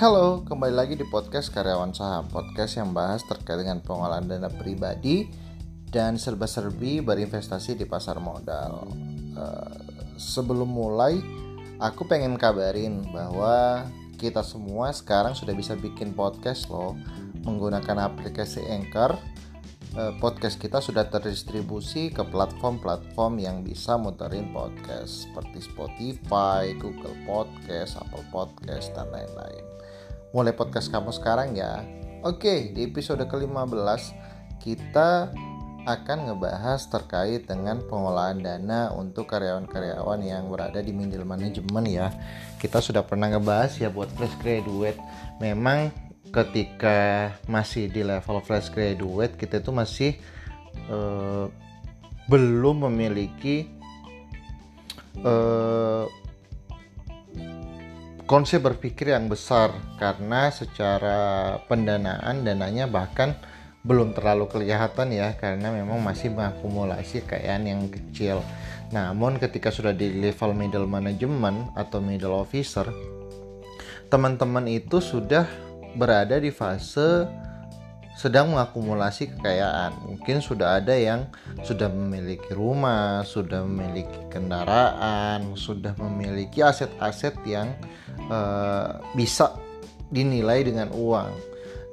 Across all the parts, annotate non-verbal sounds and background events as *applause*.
Halo, kembali lagi di podcast Karyawan Saham Podcast yang bahas terkait dengan pengolahan dana pribadi Dan serba-serbi berinvestasi di pasar modal uh, Sebelum mulai, aku pengen kabarin bahwa kita semua sekarang sudah bisa bikin podcast loh Menggunakan aplikasi Anchor Eh, podcast kita sudah terdistribusi ke platform-platform yang bisa muterin podcast seperti Spotify, Google Podcast, Apple Podcast, dan lain-lain. Mulai podcast kamu sekarang ya. Oke, di episode ke-15 kita akan ngebahas terkait dengan pengolahan dana untuk karyawan-karyawan yang berada di middle management ya. Kita sudah pernah ngebahas ya buat fresh graduate. Memang ketika masih di level fresh graduate kita itu masih uh, belum memiliki uh, konsep berpikir yang besar karena secara pendanaan dananya bahkan belum terlalu kelihatan ya karena memang masih mengakumulasi kekayaan yang kecil. Namun ketika sudah di level middle management atau middle officer, teman-teman itu sudah berada di fase sedang mengakumulasi kekayaan. Mungkin sudah ada yang sudah memiliki rumah, sudah memiliki kendaraan, sudah memiliki aset-aset yang uh, bisa dinilai dengan uang.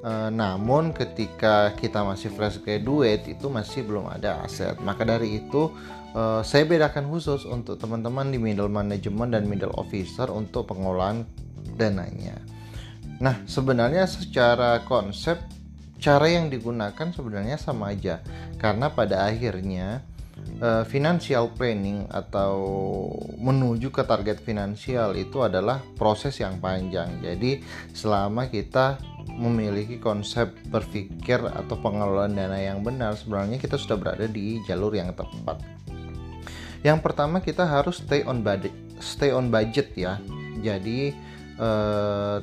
Uh, namun ketika kita masih fresh graduate itu masih belum ada aset. Maka dari itu uh, saya bedakan khusus untuk teman-teman di middle management dan middle officer untuk pengolahan dananya. Nah, sebenarnya secara konsep cara yang digunakan sebenarnya sama aja karena pada akhirnya uh, financial planning atau menuju ke target finansial itu adalah proses yang panjang. Jadi, selama kita memiliki konsep berpikir atau pengelolaan dana yang benar, sebenarnya kita sudah berada di jalur yang tepat. Yang pertama kita harus stay on budget, stay on budget ya. Jadi uh,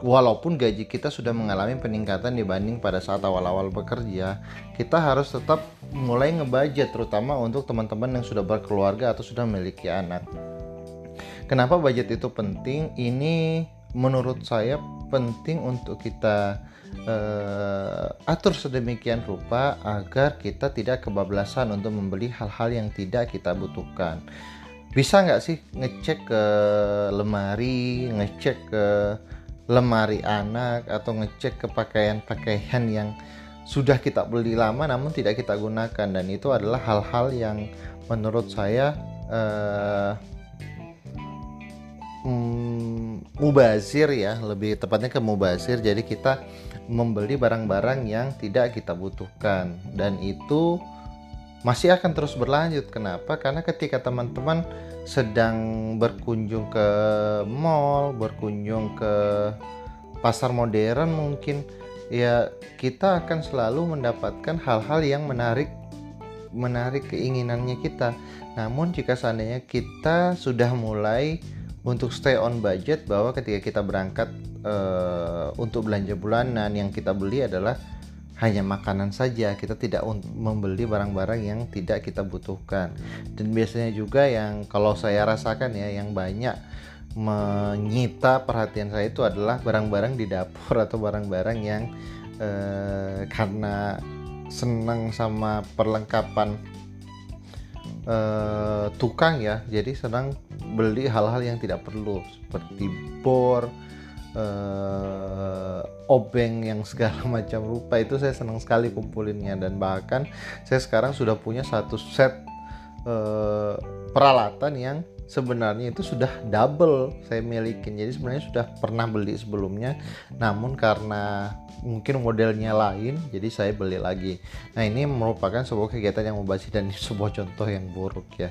walaupun gaji kita sudah mengalami peningkatan dibanding pada saat awal-awal bekerja, kita harus tetap mulai ngebudget terutama untuk teman-teman yang sudah berkeluarga atau sudah memiliki anak. Kenapa budget itu penting? Ini menurut saya penting untuk kita uh, atur sedemikian rupa agar kita tidak kebablasan untuk membeli hal-hal yang tidak kita butuhkan. Bisa nggak sih ngecek ke lemari, ngecek ke lemari anak atau ngecek ke pakaian-pakaian yang sudah kita beli lama namun tidak kita gunakan. Dan itu adalah hal-hal yang menurut saya uh, mubazir ya lebih tepatnya ke mubazir. Jadi kita membeli barang-barang yang tidak kita butuhkan. Dan itu masih akan terus berlanjut kenapa karena ketika teman-teman sedang berkunjung ke mall, berkunjung ke pasar modern mungkin ya kita akan selalu mendapatkan hal-hal yang menarik menarik keinginannya kita. Namun jika seandainya kita sudah mulai untuk stay on budget bahwa ketika kita berangkat uh, untuk belanja bulanan yang kita beli adalah hanya makanan saja kita tidak membeli barang-barang yang tidak kita butuhkan. Dan biasanya juga yang kalau saya rasakan ya yang banyak menyita perhatian saya itu adalah barang-barang di dapur atau barang-barang yang eh, karena senang sama perlengkapan eh, tukang ya. Jadi senang beli hal-hal yang tidak perlu seperti bor uh, obeng yang segala *laughs* macam rupa itu saya senang sekali kumpulinnya. Dan bahkan saya sekarang sudah punya satu set uh, peralatan yang sebenarnya itu sudah double saya milikin. Jadi sebenarnya sudah pernah beli sebelumnya namun karena mungkin modelnya lain jadi saya beli lagi. Nah ini merupakan sebuah kegiatan yang membahas dan sebuah contoh yang buruk ya.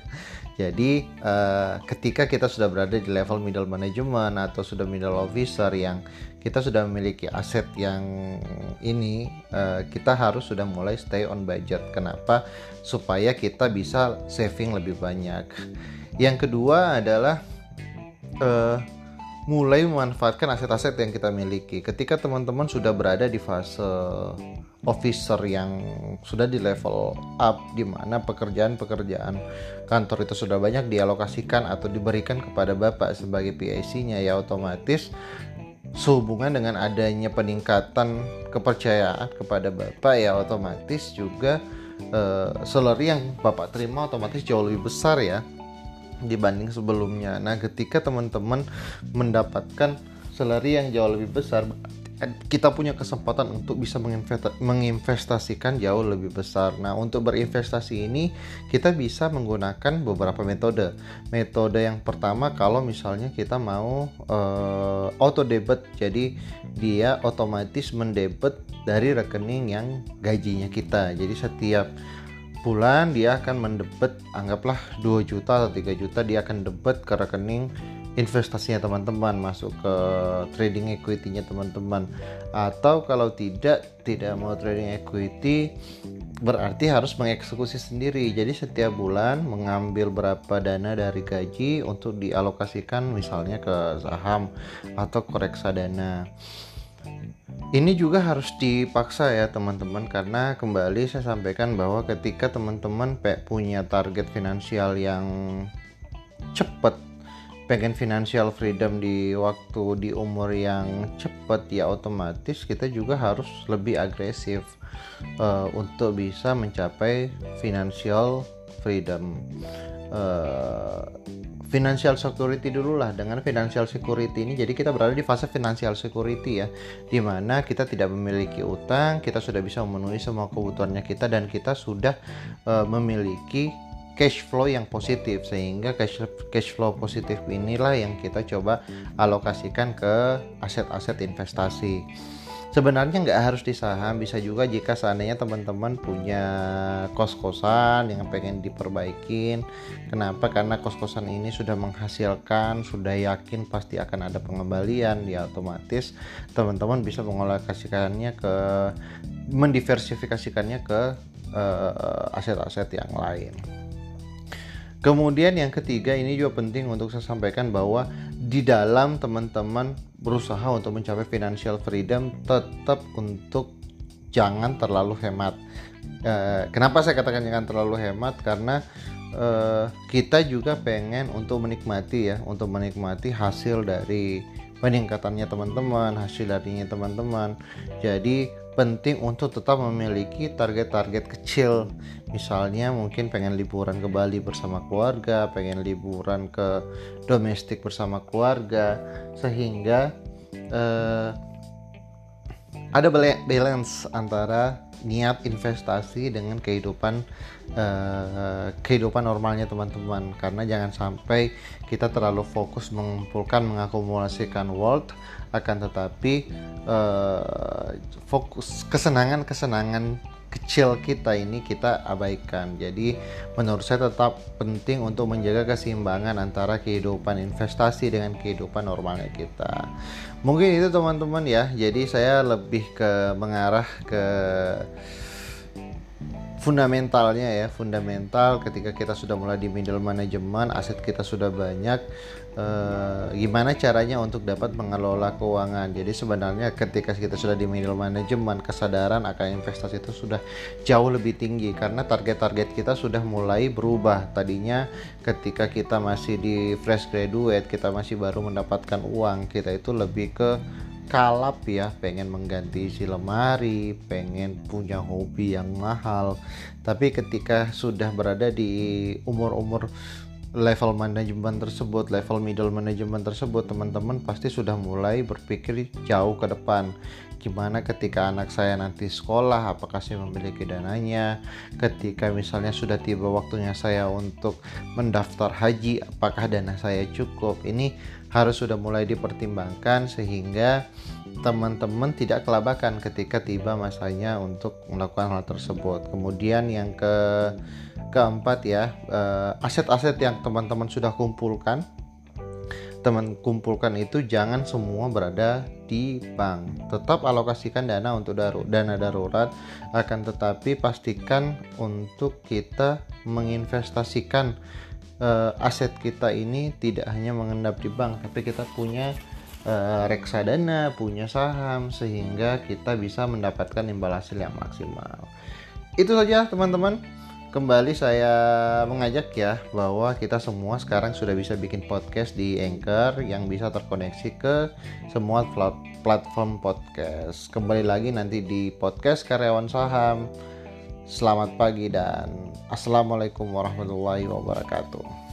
Jadi uh, ketika kita sudah berada di level middle management atau sudah middle officer yang kita sudah memiliki aset yang ini uh, kita harus sudah mulai stay on budget. Kenapa? Supaya kita bisa saving lebih banyak yang kedua adalah uh, mulai memanfaatkan aset-aset yang kita miliki. Ketika teman-teman sudah berada di fase officer yang sudah di level up di mana pekerjaan-pekerjaan kantor itu sudah banyak dialokasikan atau diberikan kepada Bapak sebagai PIC-nya ya otomatis sehubungan dengan adanya peningkatan kepercayaan kepada Bapak ya otomatis juga uh, salary yang Bapak terima otomatis jauh lebih besar ya dibanding sebelumnya. Nah, ketika teman-teman mendapatkan salary yang jauh lebih besar, kita punya kesempatan untuk bisa menginvestasikan jauh lebih besar. Nah, untuk berinvestasi ini kita bisa menggunakan beberapa metode. Metode yang pertama kalau misalnya kita mau uh, auto debit, jadi dia otomatis mendebit dari rekening yang gajinya kita. Jadi setiap bulan dia akan mendebet anggaplah 2 juta atau 3 juta dia akan debet ke rekening investasinya teman-teman masuk ke trading equity-nya teman-teman. Atau kalau tidak tidak mau trading equity berarti harus mengeksekusi sendiri. Jadi setiap bulan mengambil berapa dana dari gaji untuk dialokasikan misalnya ke saham atau ke reksadana ini juga harus dipaksa ya teman-teman karena kembali saya sampaikan bahwa ketika teman-teman punya target finansial yang cepat pengen financial freedom di waktu di umur yang cepat ya otomatis kita juga harus lebih agresif uh, untuk bisa mencapai financial freedom uh, financial security dulu lah dengan financial security ini jadi kita berada di fase financial security ya. Di mana kita tidak memiliki utang kita sudah bisa memenuhi semua kebutuhannya kita dan kita sudah uh, memiliki cash flow yang positif. Sehingga cash cash flow positif inilah yang kita coba alokasikan ke aset-aset investasi sebenarnya nggak harus di saham bisa juga jika seandainya teman-teman punya kos-kosan yang pengen diperbaikin. Kenapa? Karena kos-kosan ini sudah menghasilkan sudah yakin pasti akan ada pengembalian ya otomatis teman-teman bisa mengalokasikannya ke mendiversifikasikannya ke uh, aset-aset yang lain Kemudian yang ketiga ini juga penting untuk saya sampaikan bahwa di dalam teman-teman berusaha untuk mencapai financial freedom tetap untuk jangan terlalu hemat. Eh, kenapa saya katakan jangan terlalu hemat? Karena eh, kita juga pengen untuk menikmati ya, untuk menikmati hasil dari peningkatannya teman-teman, hasil darinya teman-teman. Jadi penting untuk tetap memiliki target-target kecil misalnya mungkin pengen liburan ke Bali bersama keluarga pengen liburan ke domestik bersama keluarga sehingga uh, ada balance antara niat investasi dengan kehidupan uh, kehidupan normalnya teman-teman. Karena jangan sampai kita terlalu fokus mengumpulkan mengakumulasikan wealth akan tetapi uh, fokus kesenangan-kesenangan kecil kita ini kita abaikan. Jadi menurut saya tetap penting untuk menjaga keseimbangan antara kehidupan investasi dengan kehidupan normalnya kita. Mungkin itu teman-teman ya. Jadi saya lebih ke mengarah ke fundamentalnya ya fundamental ketika kita sudah mulai di middle management aset kita sudah banyak eh, gimana caranya untuk dapat mengelola keuangan. Jadi sebenarnya ketika kita sudah di middle management kesadaran akan investasi itu sudah jauh lebih tinggi karena target-target kita sudah mulai berubah. Tadinya ketika kita masih di fresh graduate kita masih baru mendapatkan uang kita itu lebih ke kalap ya pengen mengganti isi lemari pengen punya hobi yang mahal. Tapi ketika sudah berada di umur-umur level manajemen tersebut level middle management tersebut teman-teman pasti sudah mulai berpikir jauh ke depan gimana ketika anak saya nanti sekolah? Apakah saya memiliki dananya? Ketika misalnya sudah tiba waktunya saya untuk mendaftar haji apakah dana saya cukup? Ini harus sudah mulai dipertimbangkan sehingga teman-teman tidak kelabakan ketika tiba masanya untuk melakukan hal tersebut. Kemudian yang ke keempat ya, eh, aset-aset yang teman-teman sudah kumpulkan teman kumpulkan itu jangan semua berada di bank. Tetap alokasikan dana untuk daru, dana darurat akan tetapi pastikan untuk kita menginvestasikan uh, aset kita ini tidak hanya mengendap di bank tapi kita punya uh, reksadana, punya saham sehingga kita bisa mendapatkan imbal hasil yang maksimal. Itu saja teman-teman kembali saya mengajak ya bahwa kita semua sekarang sudah bisa bikin podcast di Anchor yang bisa terkoneksi ke semua platform podcast. Kembali lagi nanti di podcast karyawan saham. Selamat pagi dan assalamualaikum warahmatullahi wabarakatuh.